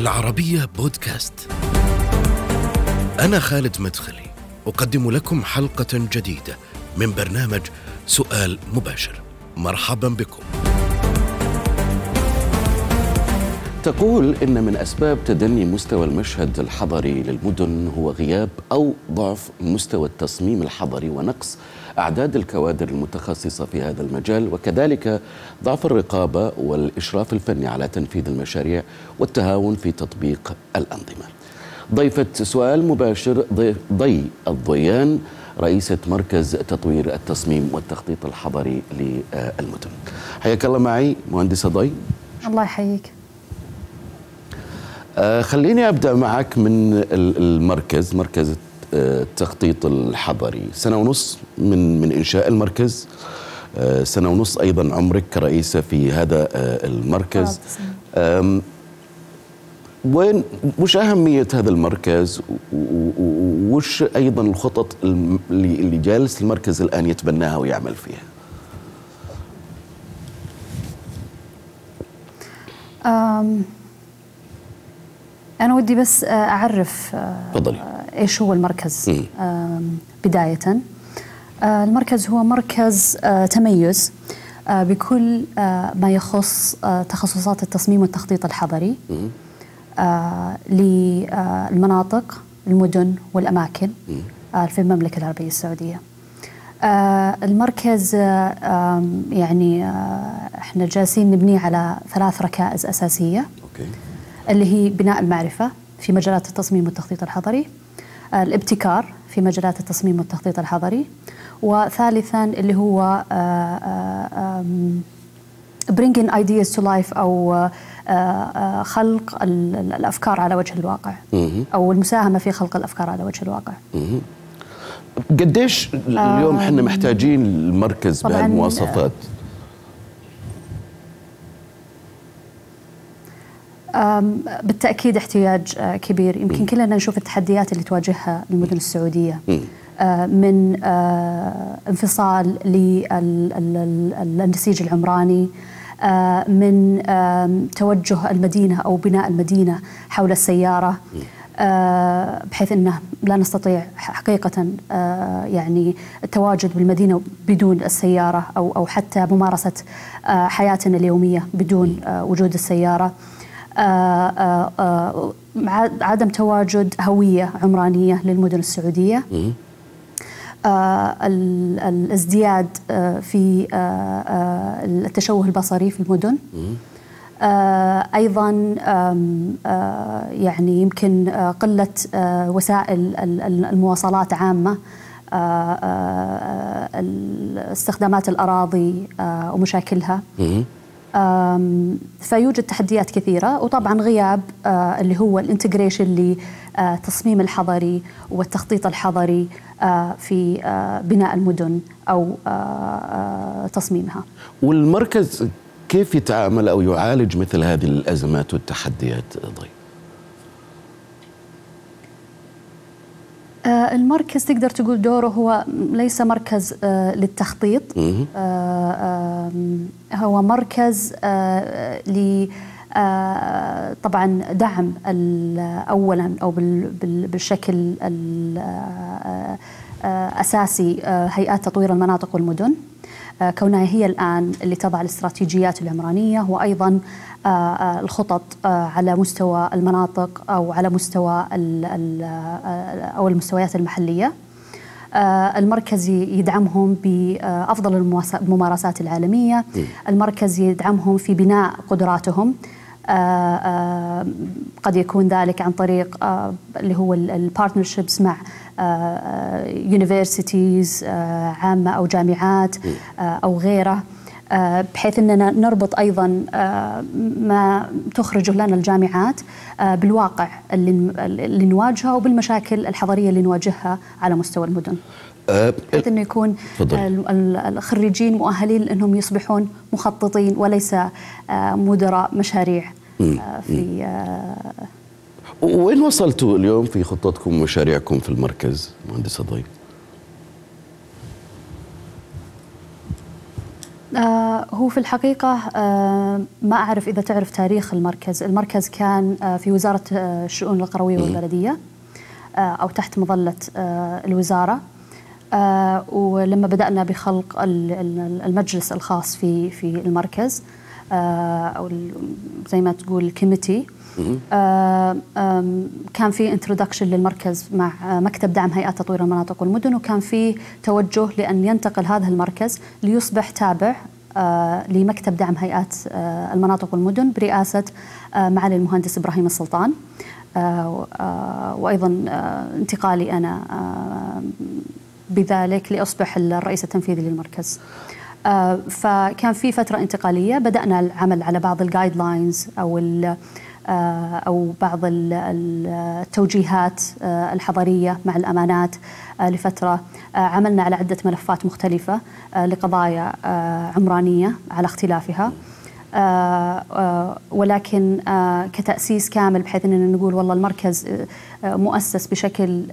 العربية بودكاست. أنا خالد مدخلي، أقدم لكم حلقة جديدة من برنامج سؤال مباشر. مرحبا بكم. تقول إن من أسباب تدني مستوى المشهد الحضري للمدن هو غياب أو ضعف مستوى التصميم الحضري ونقص أعداد الكوادر المتخصصة في هذا المجال وكذلك ضعف الرقابة والإشراف الفني على تنفيذ المشاريع والتهاون في تطبيق الأنظمة. ضيفة سؤال مباشر ضي, ضي الضيان رئيسة مركز تطوير التصميم والتخطيط الحضري للمدن حياك الله معي مهندسة ضي. الله يحييك. آه خليني أبدأ معك من المركز مركز التخطيط الحضري. سنة ونص من من إنشاء المركز. آه سنة ونص أيضا عمرك كرئيسه في هذا آه المركز. وين وش أهمية هذا المركز؟ وش أيضا الخطط اللي اللي جالس المركز الآن يتبناها ويعمل فيها؟ أنا ودي بس أعرف تفضلي. إيش هو المركز؟ بداية. المركز هو مركز تميز بكل ما يخص تخصصات التصميم والتخطيط الحضري للمناطق المدن والأماكن في المملكة العربية السعودية. المركز يعني إحنا جالسين نبنيه على ثلاث ركائز أساسية. اللي هي بناء المعرفة في مجالات التصميم والتخطيط الحضري الابتكار في مجالات التصميم والتخطيط الحضري وثالثا اللي هو bringing ideas to life أو خلق الأفكار على وجه الواقع. أو المساهمة في خلق الأفكار على وجه الواقع. قديش اليوم إحنا محتاجين المركز بهالمواصفات؟ بالتأكيد احتياج كبير. يمكن كلنا نشوف التحديات اللي تواجهها المدن السعودية. من انفصال للنسيج العمراني من توجه المدينة أو بناء المدينة حول السيارة بحيث إنه لا نستطيع حقيقة يعني التواجد بالمدينة بدون السيارة أو أو حتى ممارسة حياتنا اليومية بدون وجود السيارة. عدم تواجد هوية عمرانية للمدن السعودية. الازدياد في التشوه البصري في المدن. أيضا يعني يمكن قلة وسائل المواصلات عامة. استخدامات الأراضي ومشاكلها. فيوجد تحديات كثيرة وطبعا غياب اللي هو الانتجريشن للتصميم الحضري والتخطيط الحضري في بناء المدن أو تصميمها والمركز كيف يتعامل أو يعالج مثل هذه الأزمات والتحديات ضي؟ المركز تقدر تقول دوره هو ليس مركز للتخطيط. هو مركز ل طبعا دعم اولا أو بالشكل الاساسي هيئات تطوير المناطق والمدن. كونها هي الآن اللي تضع الاستراتيجيات العمرانية وأيضا الخطط على مستوى المناطق أو على مستوى أو المستويات المحلية. المركز يدعمهم بأفضل الممارسات العالمية. المركز يدعمهم في بناء قدراتهم. قد يكون ذلك عن طريق اللي هو ال partnerships مع universities عامة أو جامعات أو غيره بحيث أننا نربط أيضا ما تخرجه لنا الجامعات بالواقع اللي, نواجهه وبالمشاكل الحضرية اللي نواجهها على مستوى المدن. بحيث إنه يكون الخريجين مؤهلين لأنهم يصبحون مخططين وليس مدراء مشاريع في وين وصلتوا اليوم في خطتكم ومشاريعكم في المركز مهندسة ضيف؟ آه هو في الحقيقة آه، ما أعرف إذا تعرف تاريخ المركز. المركز كان آه، في وزارة الشؤون القروية والبلدية أو تحت مظلة الوزارة. ولما بدأنا بخلق المجلس الخاص في في المركز أو زي ما تقول ال committee كان في introduction للمركز مع مكتب دعم هيئات تطوير المناطق والمدن وكان في توجه لأن ينتقل هذا المركز ليصبح تابع آه، لمكتب دعم هيئات آه، المناطق والمدن برئاسة آه، معالي المهندس إبراهيم السلطان. وأيضا انتقالي أنا بذلك لأصبح الرئيس التنفيذي للمركز. فكان في فترة انتقالية بدأنا العمل على بعض الجايد لاينز أو آه، أو بعض التوجيهات آه، الحضرية مع الأمانات آه، لفترة. عملنا على عدة ملفات مختلفة لقضايا عمرانية على اختلافها. ولكن كتأسيس كامل بحيث أننا نقول والله المركز مؤسس بشكل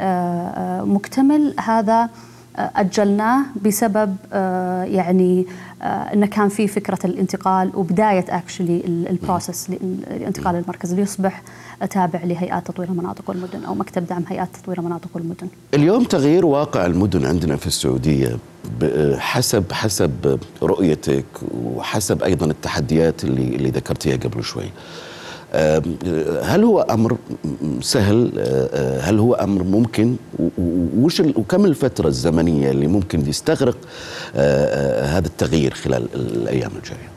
مكتمل هذا أجلناه بسبب آه، يعني آه، انه كان في فكرة الانتقال وبداية actually ال process لانتقال المركز ليصبح تابع لهيئات تطوير المناطق والمدن أو مكتب دعم هيئات تطوير المناطق والمدن. اليوم تغيير واقع المدن عندنا في السعودية حسب حسب رؤيتك وحسب أيضا التحديات اللي اللي ذكرتيها قبل شوي. هل هو أمر سهل؟ هل هو أمر ممكن؟ وش وكم الفترة الزمنية اللي ممكن يستغرق هذا التغيير خلال الأيام الجاية؟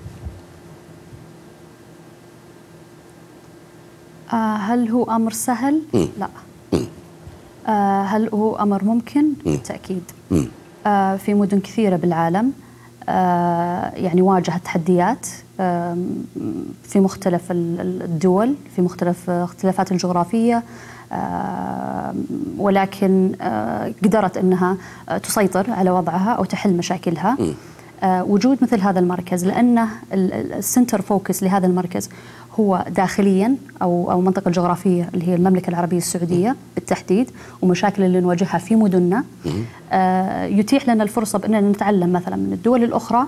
آه، هل هو أمر سهل؟ م. لا. م. آه، هل هو أمر ممكن؟ بالتأكيد. آه، في مدن كثيرة بالعالم. يعني واجهت تحديات في مختلف الدول في مختلف اختلافات الجغرافية ولكن آه، قدرت أنها تسيطر على وضعها أو تحل مشاكلها. آه، وجود مثل هذا المركز لأنه ال center focus لهذا المركز هو داخليا أو أو المنطقة الجغرافيه اللي هي المملكة العربية السعودية بالتحديد ومشاكل اللي نواجهها في مدننا. آه يتيح لنا الفرصة بإننا نتعلم مثلا من الدول الأخرى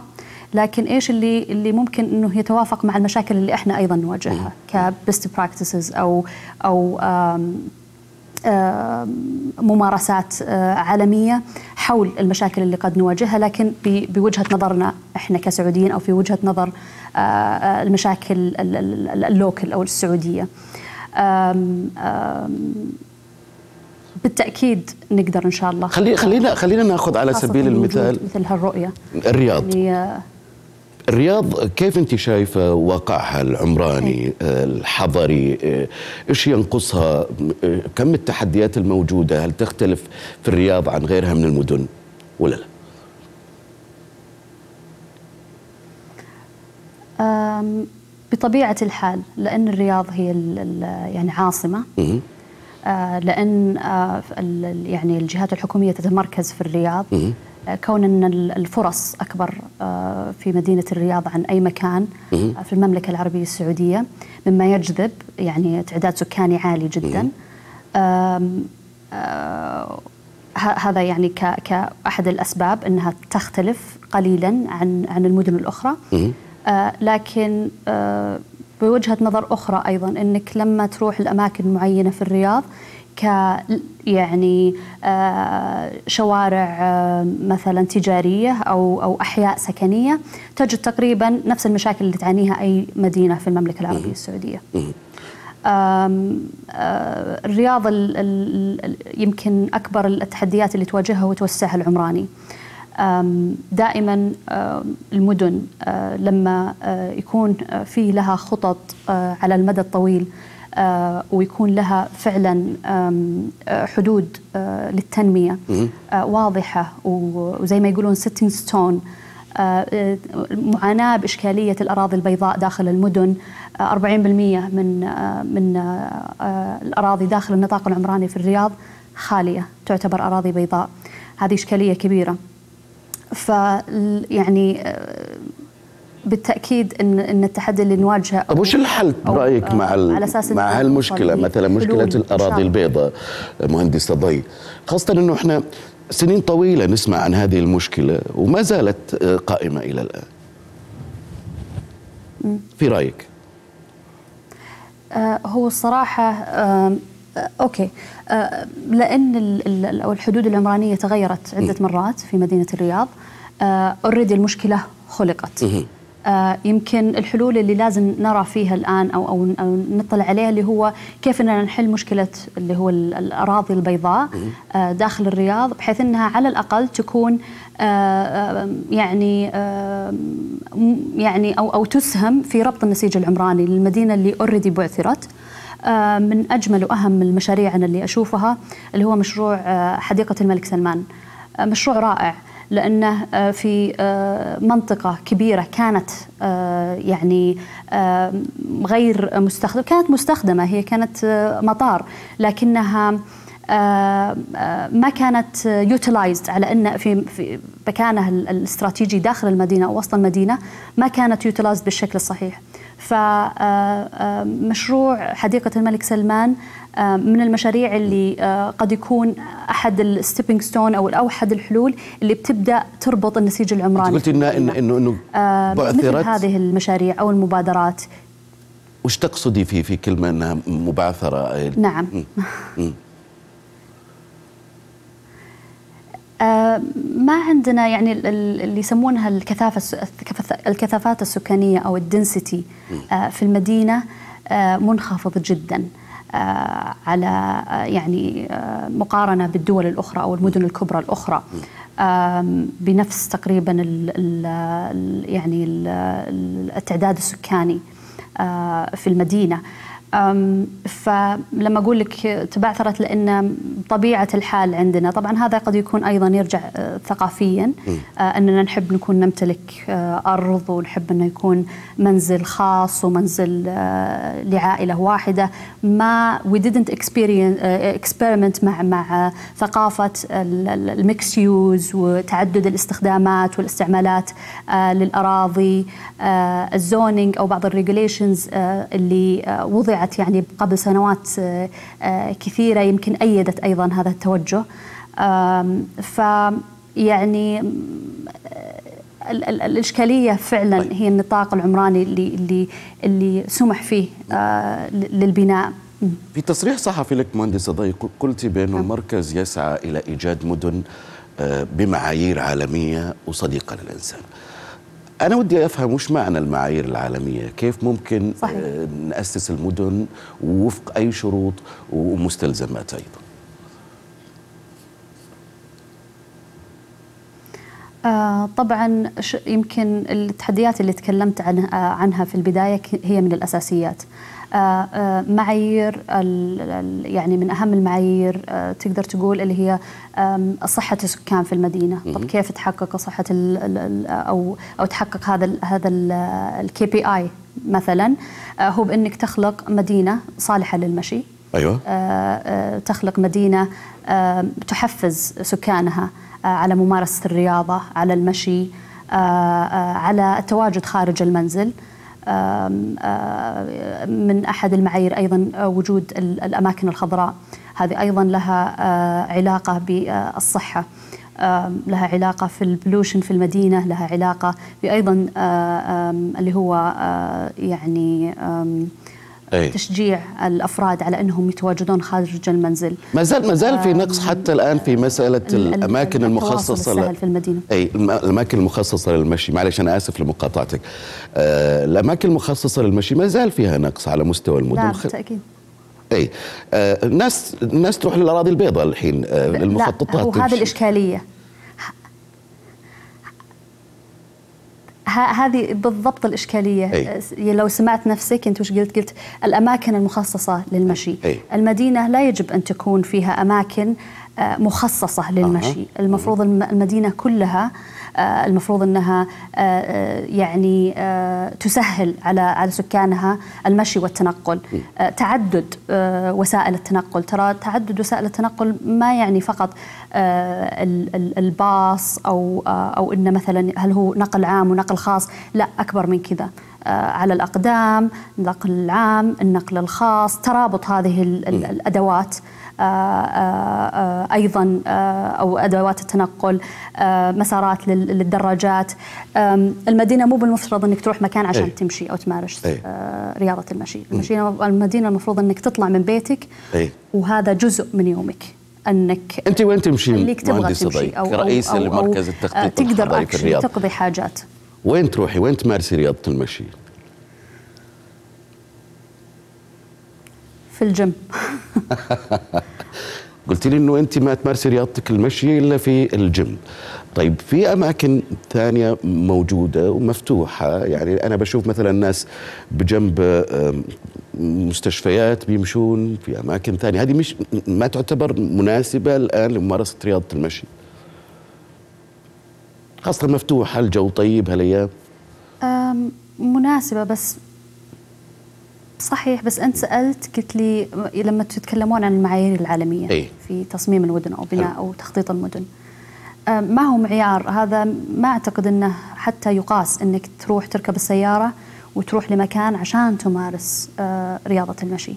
لكن إيش اللي اللي ممكن إنه يتوافق مع المشاكل اللي إحنا أيضا نواجهها كبست براكتسز أو أو ممارسات آه، عالمية حول المشاكل اللي قد نواجهها لكن بوجهة نظرنا إحنا كسعوديين أو في وجهة نظر آه، آه، المشاكل اللوكل أو السعودية. بالتأكيد نقدر إن شاء الله. خلي خلينا خلينا ناخذ على سبيل المثال مثل هالرؤية الرياض. الرياض كيف أنت شايفة واقعها العمراني الحضري إيش ينقصها؟ كم التحديات الموجودة؟ هل تختلف في الرياض عن غيرها من المدن ولا لا؟ بطبيعة الحال لأن الرياض هي يعني عاصمة. آه، لأن آه، يعني الجهات الحكومية تتمركز في الرياض. كون إن الفرص أكبر آه، في مدينة الرياض عن أي مكان آه، في المملكة العربية السعودية مما يجذب يعني تعداد سكاني عالي جدا. آه، هذا يعني كاحد الأسباب إنها تختلف قليلا عن عن المدن الأخرى. لكن بوجهة نظر أخرى أيضا إنك لما تروح لأماكن معينة في الرياض ك يعني آه، شوارع آه، مثلا تجارية أو أو أحياء سكنية تجد تقريبا نفس المشاكل اللي تعانيها أي مدينة في المملكة العربية السعودية. آه، الرياض يمكن أكبر التحديات اللي تواجهها هو توسعها العمراني. دائما المدن لما يكون في لها خطط على المدى الطويل ويكون لها فعلا آه، حدود آه، للتنمية واضحة وزي ما يقولون stepping stone معاناة بإشكالية الأراضي البيضاء داخل المدن. 40% من من الأراضي داخل النطاق العمراني في الرياض خالية تعتبر أراضي بيضاء. هذه إشكالية كبيرة. فيعني بالتأكيد ان إن التحدي اللي نواجهه طيب وش الحل برايك مع على أساس مع هالمشكلة مثلا مشكلة الأراضي البيضاء مهندس ضي خاصة إنه إحنا سنين طويلة نسمع عن هذه المشكلة وما زالت قائمة إلى الآن. في رأيك؟ آه، هو الصراحة آه، okay. آه، لأن الحدود العمرانية تغيرت عدة مرات في مدينة الرياض. already المشكلة خلقت. آه يمكن الحلول اللي لازم نرى فيها الآن أو أو, أو نطلع عليها اللي هو كيف إننا نحل مشكلة اللي هو الأراضي البيضاء آه داخل الرياض بحيث إنها على الأقل تكون آه, آه، يعني آه يعني أو أو تسهم في ربط النسيج العمراني للمدينة اللي اوريدي بعثرت. آه من أجمل وأهم المشاريع أنا اللي أشوفها اللي هو مشروع آه حديقة الملك سلمان. آه مشروع رائع. لأنه آه، في آه، منطقة كبيرة كانت آه، يعني غير مستخدمة كانت مستخدمة هي كانت مطار لكنها ما كانت utilized على أن في مكانها الاستراتيجي داخل المدينة أو وسط المدينة ما كانت utilized بالشكل الصحيح. فمشروع حديقة الملك سلمان آه، من المشاريع اللي آه، قد يكون أحد ال stepping stone أو احد الحلول اللي بتبدأ تربط النسيج العمراني. قلت انه انه انه, إنه آه، مثل هذه المشاريع أو المبادرات. وش تقصدي في في كلمة إنها مبعثرة؟ نعم. ما عندنا يعني اللي يسمونها الكثافة الكثافات السكانية أو الدنسيتي في المدينة منخفض جدا آه، على آه، يعني آه، مقارنة بالدول الأخرى أو المدن الكبرى الأخرى. بنفس تقريبا يعني التعداد السكاني في المدينة. فلما أقول لك تبعثرت لأن طبيعة الحال عندنا طبعا هذا قد يكون أيضا يرجع آه، ثقافيا آه، أننا نحب نكون نمتلك آه، أرض ونحب أنه يكون منزل خاص ومنزل لعائلة واحدة. ما we didn't experiment مع مع ثقافة ال mixed use وتعدد الاستخدامات والاستعمالات للأراضي ال zoning أو بعض ال regulations اللي وضعت طلعت يعني قبل سنوات آه، آه، كثيرة يمكن أيدت أيضا هذا التوجه ف يعني الإشكالية فعلا طيب. هي النطاق العمراني اللي اللي اللي سمح فيه آه، للبناء في تصريح صحفي لك مهندسة ضي قلت بأن نعم. المركز يسعى إلى إيجاد مدن بمعايير عالمية وصديقة للإنسان أنا ودي أفهم وش معنى المعايير العالمية؟ كيف ممكن صحيح. آه، نأسس المدن وفق أي شروط ومستلزمات أيضا؟ آه طبعا يمكن التحديات اللي تكلمت عنها, آه، عنها في البداية هي من الأساسيات. آه، معايير يعني من أهم المعايير آه، تقدر تقول اللي هي صحة السكان في المدينة، طب كيف تحقق صحة أو أو تحقق هذا ال هذا الكي بي اي مثلا؟ هو بإنك تخلق مدينة صالحة للمشي. أيوه. تخلق مدينة تحفز سكانها على ممارسة الرياضة، على المشي، على التواجد خارج المنزل. من أحد المعايير أيضا وجود الأماكن الخضراء. هذه أيضا لها علاقة بالصحة. لها علاقة في البلوشن في المدينة لها علاقة بأيضا اللي هو يعني أي. تشجيع الأفراد على أنهم يتواجدون خارج المنزل. ما زال ما زال في نقص حتى الآن في مسألة الأماكن المخصصة في المدينة. أي الأماكن المخصصة للمشي. معلش أنا آسف لمقاطعتك. آه الأماكن المخصصة للمشي ما زال فيها نقص على مستوى المدن. نعم بالتأكيد. أي. آه الناس الناس تروح للأراضي البيضاء الحين آه المخططات وهذه الإشكالية. هذه بالضبط الإشكالية أي. لو سمعت نفسك أنت وش قلت قلت الأماكن المخصصة للمشي أي. المدينة لا يجب أن تكون فيها أماكن مخصصة للمشي. أه. المفروض المدينة كلها آه، المفروض إنها آه، يعني تسهل على على سكانها المشي والتنقل. تعدد وسائل التنقل. ترى تعدد وسائل التنقل ما يعني فقط الباص أو أو إنه مثلا هل هو نقل عام ونقل خاص؟ لا أكبر من كذا. على الأقدام النقل العام النقل الخاص ترابط هذه الأدوات. أيضا أو أدوات التنقل مسارات للدراجات. المدينة مو بالمفترض إنك تروح مكان عشان أي. تمشي أو تمارس أي. رياضة المشي. المشي المدينة المفروض إنك تطلع من بيتك أي. وهذا جزء من يومك. إنك أنت وين تمشين؟ اللي تبغى تمشي أو كرئيس أو لمركز التخطيط تقدر في تقضي حاجات. وين تروحي؟ وين تمارسي رياضة المشي؟ في الجيم. قلت لي إنه أنت ما تمارسي رياضتك المشي إلا في الجيم. طيب في أماكن ثانية موجودة ومفتوحة يعني أنا بشوف مثلا ناس بجنب مستشفيات بيمشون في أماكن ثانية. هذه مش ما تعتبر مناسبة الآن لممارسة رياضة المشي؟ خاصة مفتوحة الجو طيب هالايام مناسبة بس صحيح بس أنت سألت قلت لي لما تتكلمون عن المعايير العالمية أي. في تصميم المدن أو بناء أو تخطيط المدن. ما هو معيار؟ هذا ما أعتقد إنه حتى يقاس إنك تروح تركب السيارة وتروح لمكان عشان تمارس آه، رياضة المشي.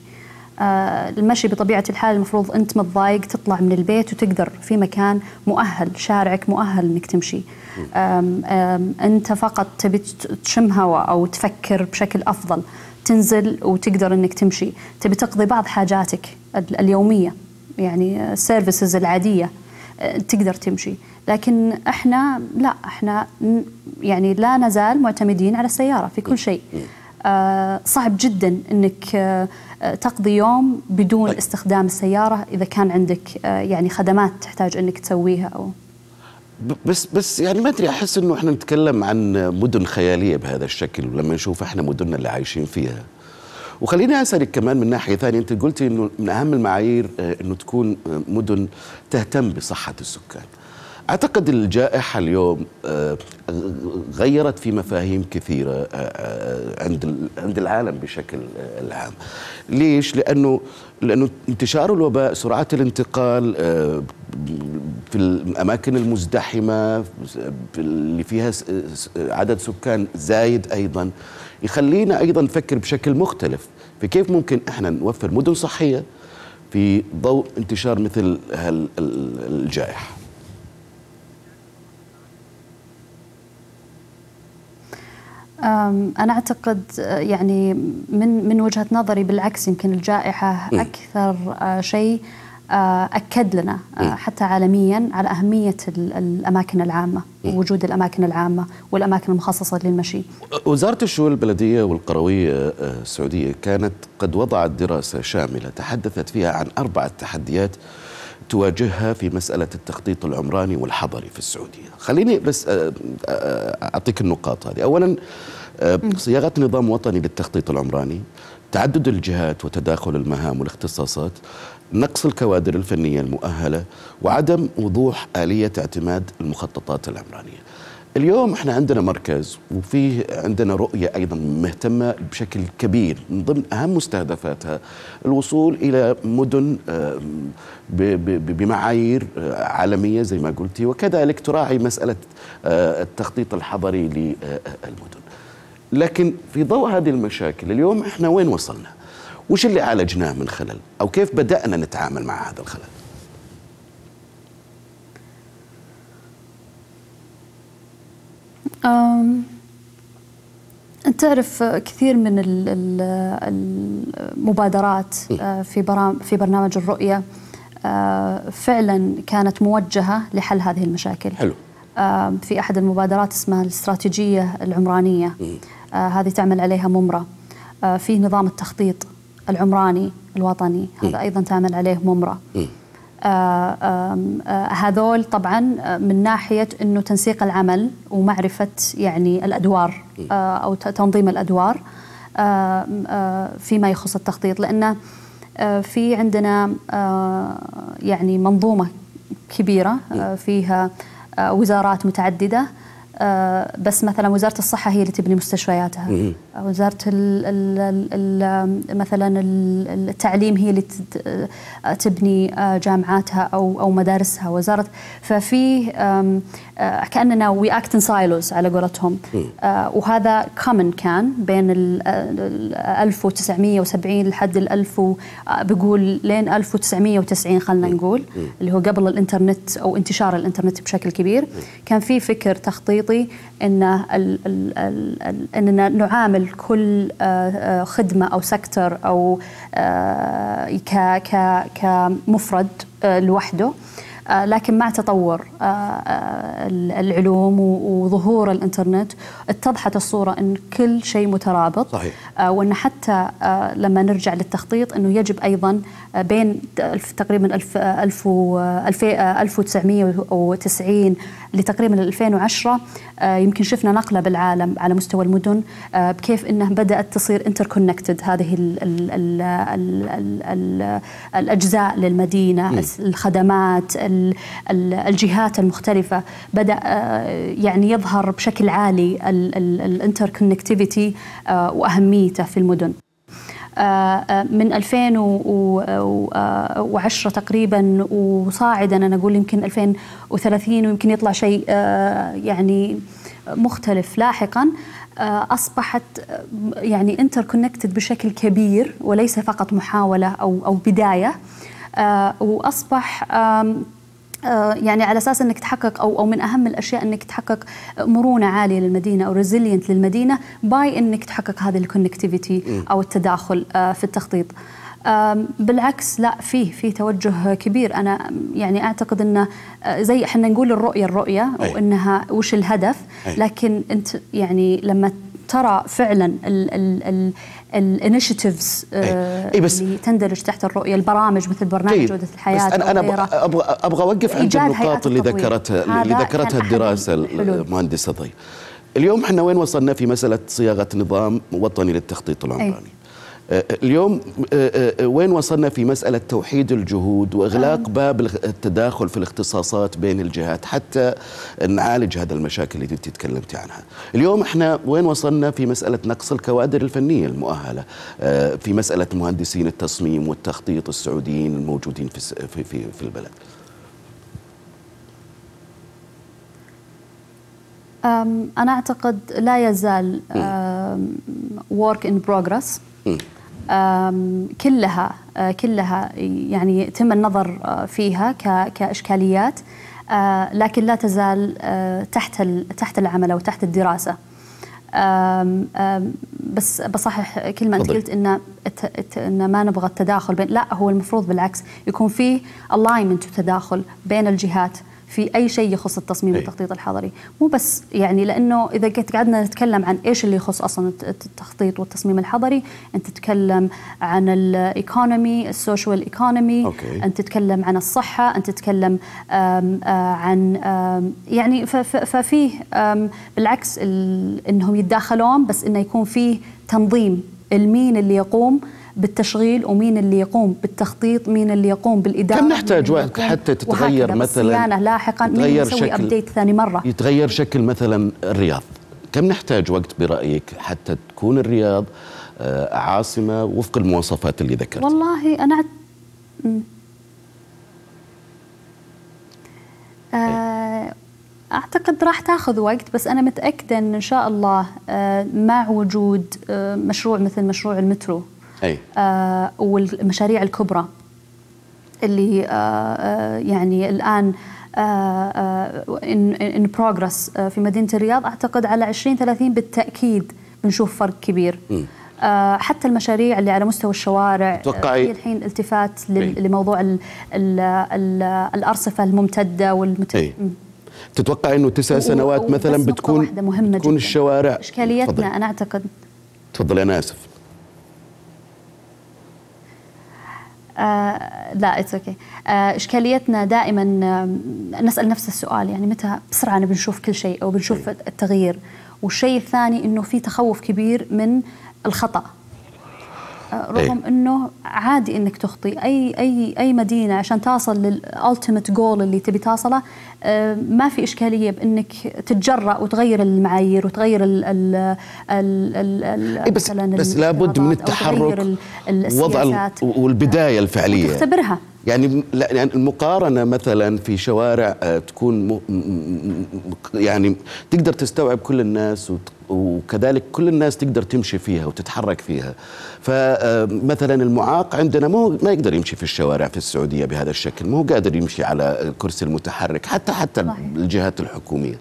آه، المشي بطبيعة الحال المفروض أنت متضايق تطلع من البيت وتقدر في مكان مؤهل شارعك مؤهل إنك تمشي. أم أم أنت فقط تبي تشم هواء أو تفكر بشكل أفضل. تنزل وتقدر إنك تمشي. تبي تقضي بعض حاجاتك اليومية يعني السيرفيسز العادية أه، تقدر تمشي. لكن إحنا لا إحنا يعني لا نزال معتمدين على السيارة في كل شيء. أه، صعب جدا إنك أه، تقضي يوم بدون طيب. استخدام السيارة إذا كان عندك يعني خدمات تحتاج إنك تسويها أو بس بس يعني ما أدري أحس إنه إحنا نتكلم عن مدن خيالية بهذا الشكل ولما نشوف إحنا مدننا اللي عايشين فيها. وخليني أسألك كمان من ناحية ثانية أنت قلتي إنه من أهم المعايير آه، إنه تكون آه، مدن تهتم بصحة السكان. أعتقد الجائحة اليوم آه، غيرت في مفاهيم كثيرة عند عند العالم بشكل العام. ليش؟ لأنه لأنه انتشار الوباء سرعه الانتقال في الأماكن المزدحمة اللي فيها عدد سكان زايد أيضا يخلينا أيضا نفكر بشكل مختلف. في كيف ممكن إحنا نوفر مدن صحية في ضوء انتشار مثل الجائحة؟ أنا أعتقد يعني من من وجهة نظري بالعكس يمكن الجائحة أكثر آه، شيء آه، أكد لنا آه، حتى عالميا على أهمية الأماكن العامة ووجود الأماكن العامة والأماكن المخصصة للمشي. وزارة الشؤون البلدية والقروية آه، السعودية كانت قد وضعت دراسة شاملة تحدثت فيها عن أربعة تحديات تواجهها في مسألة التخطيط العمراني والحضري في السعودية. خليني بس أعطيك النقاط هذه. أولا صياغة نظام وطني للتخطيط العمراني تعدد الجهات وتداخل المهام والاختصاصات نقص الكوادر الفنية المؤهلة وعدم وضوح آلية اعتماد المخططات العمرانية. اليوم إحنا عندنا مركز وفيه عندنا رؤية أيضا مهتمة بشكل كبير من ضمن أهم مستهدفاتها الوصول إلى مدن بمعايير آه، عالمية زي ما قلتي وكذلك تراعي مسألة آه، التخطيط الحضري للمدن. لكن في ضوء هذه المشاكل اليوم إحنا وين وصلنا؟ وش اللي عالجناه من خلل أو كيف بدأنا نتعامل مع هذا الخلل أنت تعرف كثير من المبادرات آه، في في برنامج الرؤية آه، فعلا كانت موجهة لحل هذه المشاكل. حلو. في أحد المبادرات اسمها الاستراتيجية العمرانية. آه، هذه تعمل عليها ممرة. في نظام التخطيط العمراني الوطني. هذا أيضا تعمل عليه آه آه هذول طبعا من ناحية إنه تنسيق العمل ومعرفة يعني الأدوار آه أو تنظيم الأدوار آه آه فيما يخص التخطيط. لأن آه في عندنا آه يعني منظومة كبيرة آه فيها آه وزارات متعددة آه، بس مثلا وزارة الصحة هي اللي تبني مستشفياتها. وزارة ال ال ال مثلا التعليم هي اللي آه، تبني آه، جامعاتها أو أو مدارسها. وزارة ففي كأننا we act in silos على قولتهم. وهذا common كان بين ال 1970 لحد ال 1000 بقول لين 1990 خلينا نقول اللي هو قبل الإنترنت أو انتشار الإنترنت بشكل كبير. كان في فكر تخطيطي إن إننا نعامل كل آه، آه، خدمة أو سكتر أو آه، كمفرد لوحده. آه، لكن مع تطور آه، آه، العلوم وظهور الإنترنت اتضحت الصورة إن كل شيء مترابط صحيح. وإن حتى لما نرجع للتخطيط إنه يجب أيضا بين تقريبا 1990 لتقريبا 2010 يمكن شفنا نقلة بالعالم على مستوى المدن بكيف انها بدأت تصير انتركونكتد هذه ال ال ال ال ال ال الأجزاء للمدينة الخدمات الجهات المختلفة بدأ آه، يعني يظهر بشكل عالي ال interconnectivity آه، وأهميته في المدن. آه، من 2010 تقريبا وصاعدا أنا أقول يمكن 2030 ويمكن يطلع شيء يعني مختلف لاحقا. أصبحت يعني interconnected بشكل كبير وليس فقط محاولة أو أو بداية. وأصبح يعني على أساس إنك تحقق أو أو من أهم الأشياء إنك تحقق مرونة عالية للمدينة أو resilient للمدينة by إنك تحقق هذه ال connectivity أو التداخل آه، في التخطيط. بالعكس لا فيه في توجه كبير. أنا يعني أعتقد إنه آه، زي إحنا نقول الرؤية الرؤية وإنها وش الهدف لكن أنت يعني لما ترى فعلا ال initiatives آه، إيه. بس اللي تندرج تحت الرؤية البرامج مثل برنامج جودة الحياة بس أنا أنا أبغى أبغى أوقف عند النقاط اللي ذكرتها اللي ذكرتها الدراسة المهندسة ضي اليوم إحنا وين وصلنا في مسألة صياغة نظام وطني للتخطيط العمراني؟ اليوم آه، آه، وين وصلنا في مسألة توحيد الجهود وإغلاق باب التداخل في الاختصاصات بين الجهات حتى نعالج هذا المشاكل اللي انت تكلمتي عنها؟ اليوم إحنا وين وصلنا في مسألة نقص الكوادر الفنية المؤهلة؟ آه، في مسألة مهندسين التصميم والتخطيط السعوديين الموجودين في في في, في البلد. أنا أعتقد لا يزال work in progress. كلها آه، كلها يعني يتم النظر آه، فيها كإشكاليات آه، لكن لا تزال تحت تحت العمل أو تحت الدراسة. بس بصحح كلمه أنت قلت إن إن ما نبغى التداخل بين لا هو المفروض بالعكس يكون في ال alignment وتداخل بين الجهات. في أي شيء يخص التصميم أي. والتخطيط الحضري مو بس يعني لأنه إذا قعدنا نتكلم عن إيش اللي يخص أصلا التخطيط والتصميم الحضري أنت تتكلم عن ال economy ال social economy أنت تتكلم عن الصحة أنت تتكلم آم آه، عن آم يعني ففيه بالعكس إنهم يتداخلون بس إنه يكون فيه تنظيم المين اللي يقوم بالتشغيل ومين اللي يقوم بالتخطيط مين اللي يقوم بالإدارة. كم نحتاج وقت حتى تتغير مثلا لاحقا مين يسوي أبديت ثاني مرة؟ يتغير شكل مثلا الرياض. كم نحتاج وقت برأيك حتى تكون الرياض آه، عاصمة وفق المواصفات اللي ذكرت والله أنا آه، أعتقد راح تاخذ وقت بس أنا متأكدة إن إن شاء الله آه، مع وجود مشروع مثل مشروع المترو. أي. آه والمشاريع الكبرى اللي آه آه يعني الآن ان uh, بروجرس uh, في مدينة الرياض أعتقد على 20 30 بالتأكيد بنشوف فرق كبير. uh, حتى المشاريع اللي على مستوى الشوارع تتوقعي في الحين التفات لموضوع ال ال ال الأرصفة الممتدة والمت... تتوقع إنه تسع سنوات مثلا بتكون مهمة تكون جداً. الشوارع؟ إشكاليتنا. أنا أعتقد تفضل أنا آسف. آه لا it's okay okay. آه إشكاليتنا دائما آه نسأل نفس السؤال يعني متى بسرعة نبي نشوف كل شيء أو بنشوف أي. التغيير والشيء الثاني إنه في تخوف كبير من الخطأ آه، رغم إيه. إنه عادي إنك تخطي أي أي أي مدينة عشان توصل للالتيميت جول اللي تبي توصله ما في إشكالية بإنك تتجرأ وتغير المعايير وتغير ال ال ال ال إيه بس بس لابد من التحرك وضع ال- السياسات. والبداية الفعلية. وتختبرها. يعني يعني المقارنة مثلا في شوارع آه، تكون م يعني تقدر تستوعب كل الناس وت- وكذلك كل الناس تقدر تمشي فيها وتتحرك فيها. فمثلا المعاق عندنا ما هو ما يقدر يمشي في الشوارع في السعودية بهذا الشكل ما هو قادر يمشي على الكرسي المتحرك. حتى حتى صحيح. الجهات الحكومية.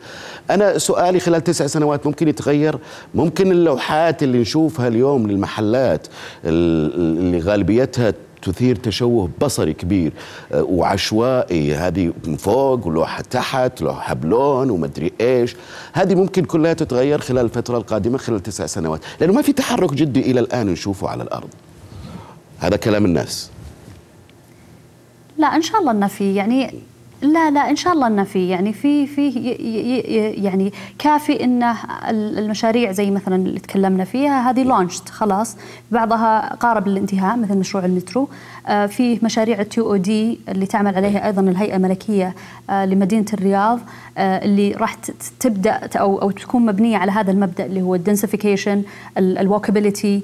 أنا سؤالي خلال تسع سنوات ممكن يتغير؟ ممكن اللوحات اللي نشوفها اليوم للمحلات ال- اللي غالبيتها تثير تشوه بصري كبير آه، وعشوائي. هذه من فوق ولوحة تحت لوحة بلون ومدري إيش. هذه ممكن كلها تتغير خلال الفترة القادمة خلال تسع سنوات. لأنه ما في تحرك جدي إلى الآن نشوفه على الأرض. هذا كلام الناس. لا إن شاء الله إنه في. يعني لا لا إن شاء الله إنه في يعني في في يعني كافي انه ال- المشاريع زي مثلا اللي تكلمنا فيها هذه لونشت خلاص بعضها قارب للانتهاء مثل مشروع المترو آه، في مشاريع التي أو دي اللي تعمل عليها أيضا الهيئة الملكية آه، لمدينة الرياض آه، اللي راح تبدأ أو أو تكون مبنية على هذا المبدأ اللي هو ال densification ال walkability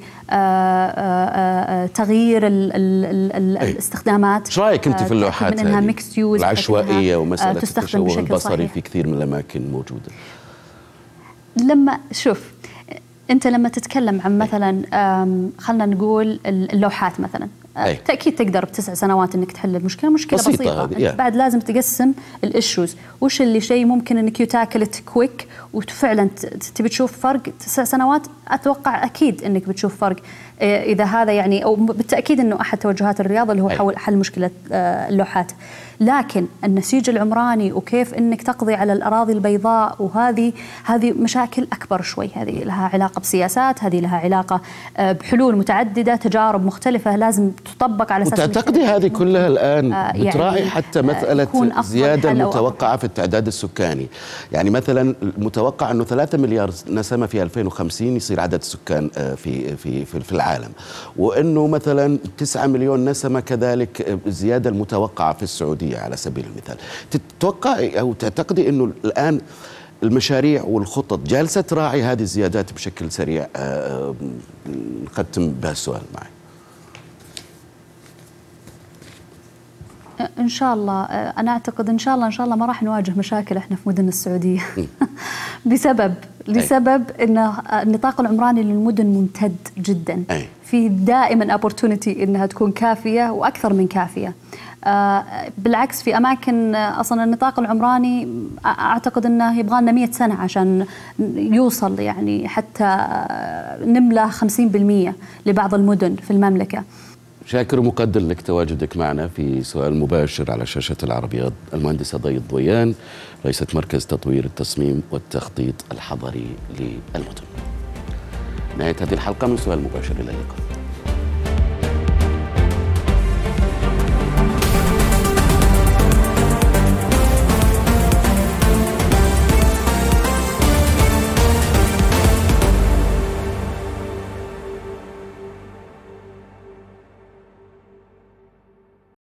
تغيير. الاستخدامات إيش رأيك أنت في اللوحات من إنها؟ mixed use العشوائية ومسألة تستخدم التشوه بشكل البصري صحيح. في كثير من الأماكن موجودة. لما شوف أنت لما تتكلم عن مثلا خلينا نقول اللوحات مثلا آه، أي. تأكيد تقدر بتسع سنوات إنك تحل المشكلة مشكلة بسيطة بسيطة, أنت يا. بعد لازم تقسم ال issues وش اللي شيء ممكن إنك ي tackle it quick وفعلا تبي تشوف فرق تسع سنوات؟ أتوقع أكيد إنك بتشوف فرق. آه، إذا هذا يعني أو بالتأكيد إنه أحد توجهات الرياض اللي هو. حول حل مشكلة آه، اللوحات. لكن النسيج العمراني وكيف إنك تقضي على الأراضي البيضاء وهذه هذه مشاكل أكبر شوي. هذه لها علاقة بسياسات هذه لها علاقة آه، بحلول متعددة تجارب مختلفة لازم تطبق على أساس إنك وتعتقدي هذه كلها الآن آه، يعني، بتراعي حتى مسألة زيادة المتوقعه في التعداد السكاني. يعني مثلا المتوقع إنه 3 مليار نسمة في 2050 يصير عدد السكان في في في في العالم. وإنه مثلا 9 مليون نسمة كذلك آه، الزياده المتوقعة في السعودية على سبيل المثال. تتوقعي أو تعتقدي إنه الآن المشاريع والخطط جالسة تراعي هذه الزيادات بشكل سريع؟ آه، آه، نختم بهالسؤال معي. إن شاء الله. أنا أعتقد إن شاء الله إن شاء الله ما راح نواجه مشاكل إحنا في مدن السعودية. بسبب لسبب إن النطاق العمراني للمدن ممتد جدا. أي. في دائما opportunity إنها تكون كافية وأكثر من كافية. آه، بالعكس في أماكن أصلا النطاق العمراني أعتقد إنه يبغى لنا 100 سنة عشان يوصل يعني حتى نملى 50% لبعض المدن في المملكة. شاكر ومقدر لك تواجدك معنا في سؤال مباشر على شاشة العربية. المهندسة ضي الضويان رئيسة مركز تطوير التصميم والتخطيط الحضري للمدن. نهاية هذه الحلقة من سؤال مباشر إلى اللقاء.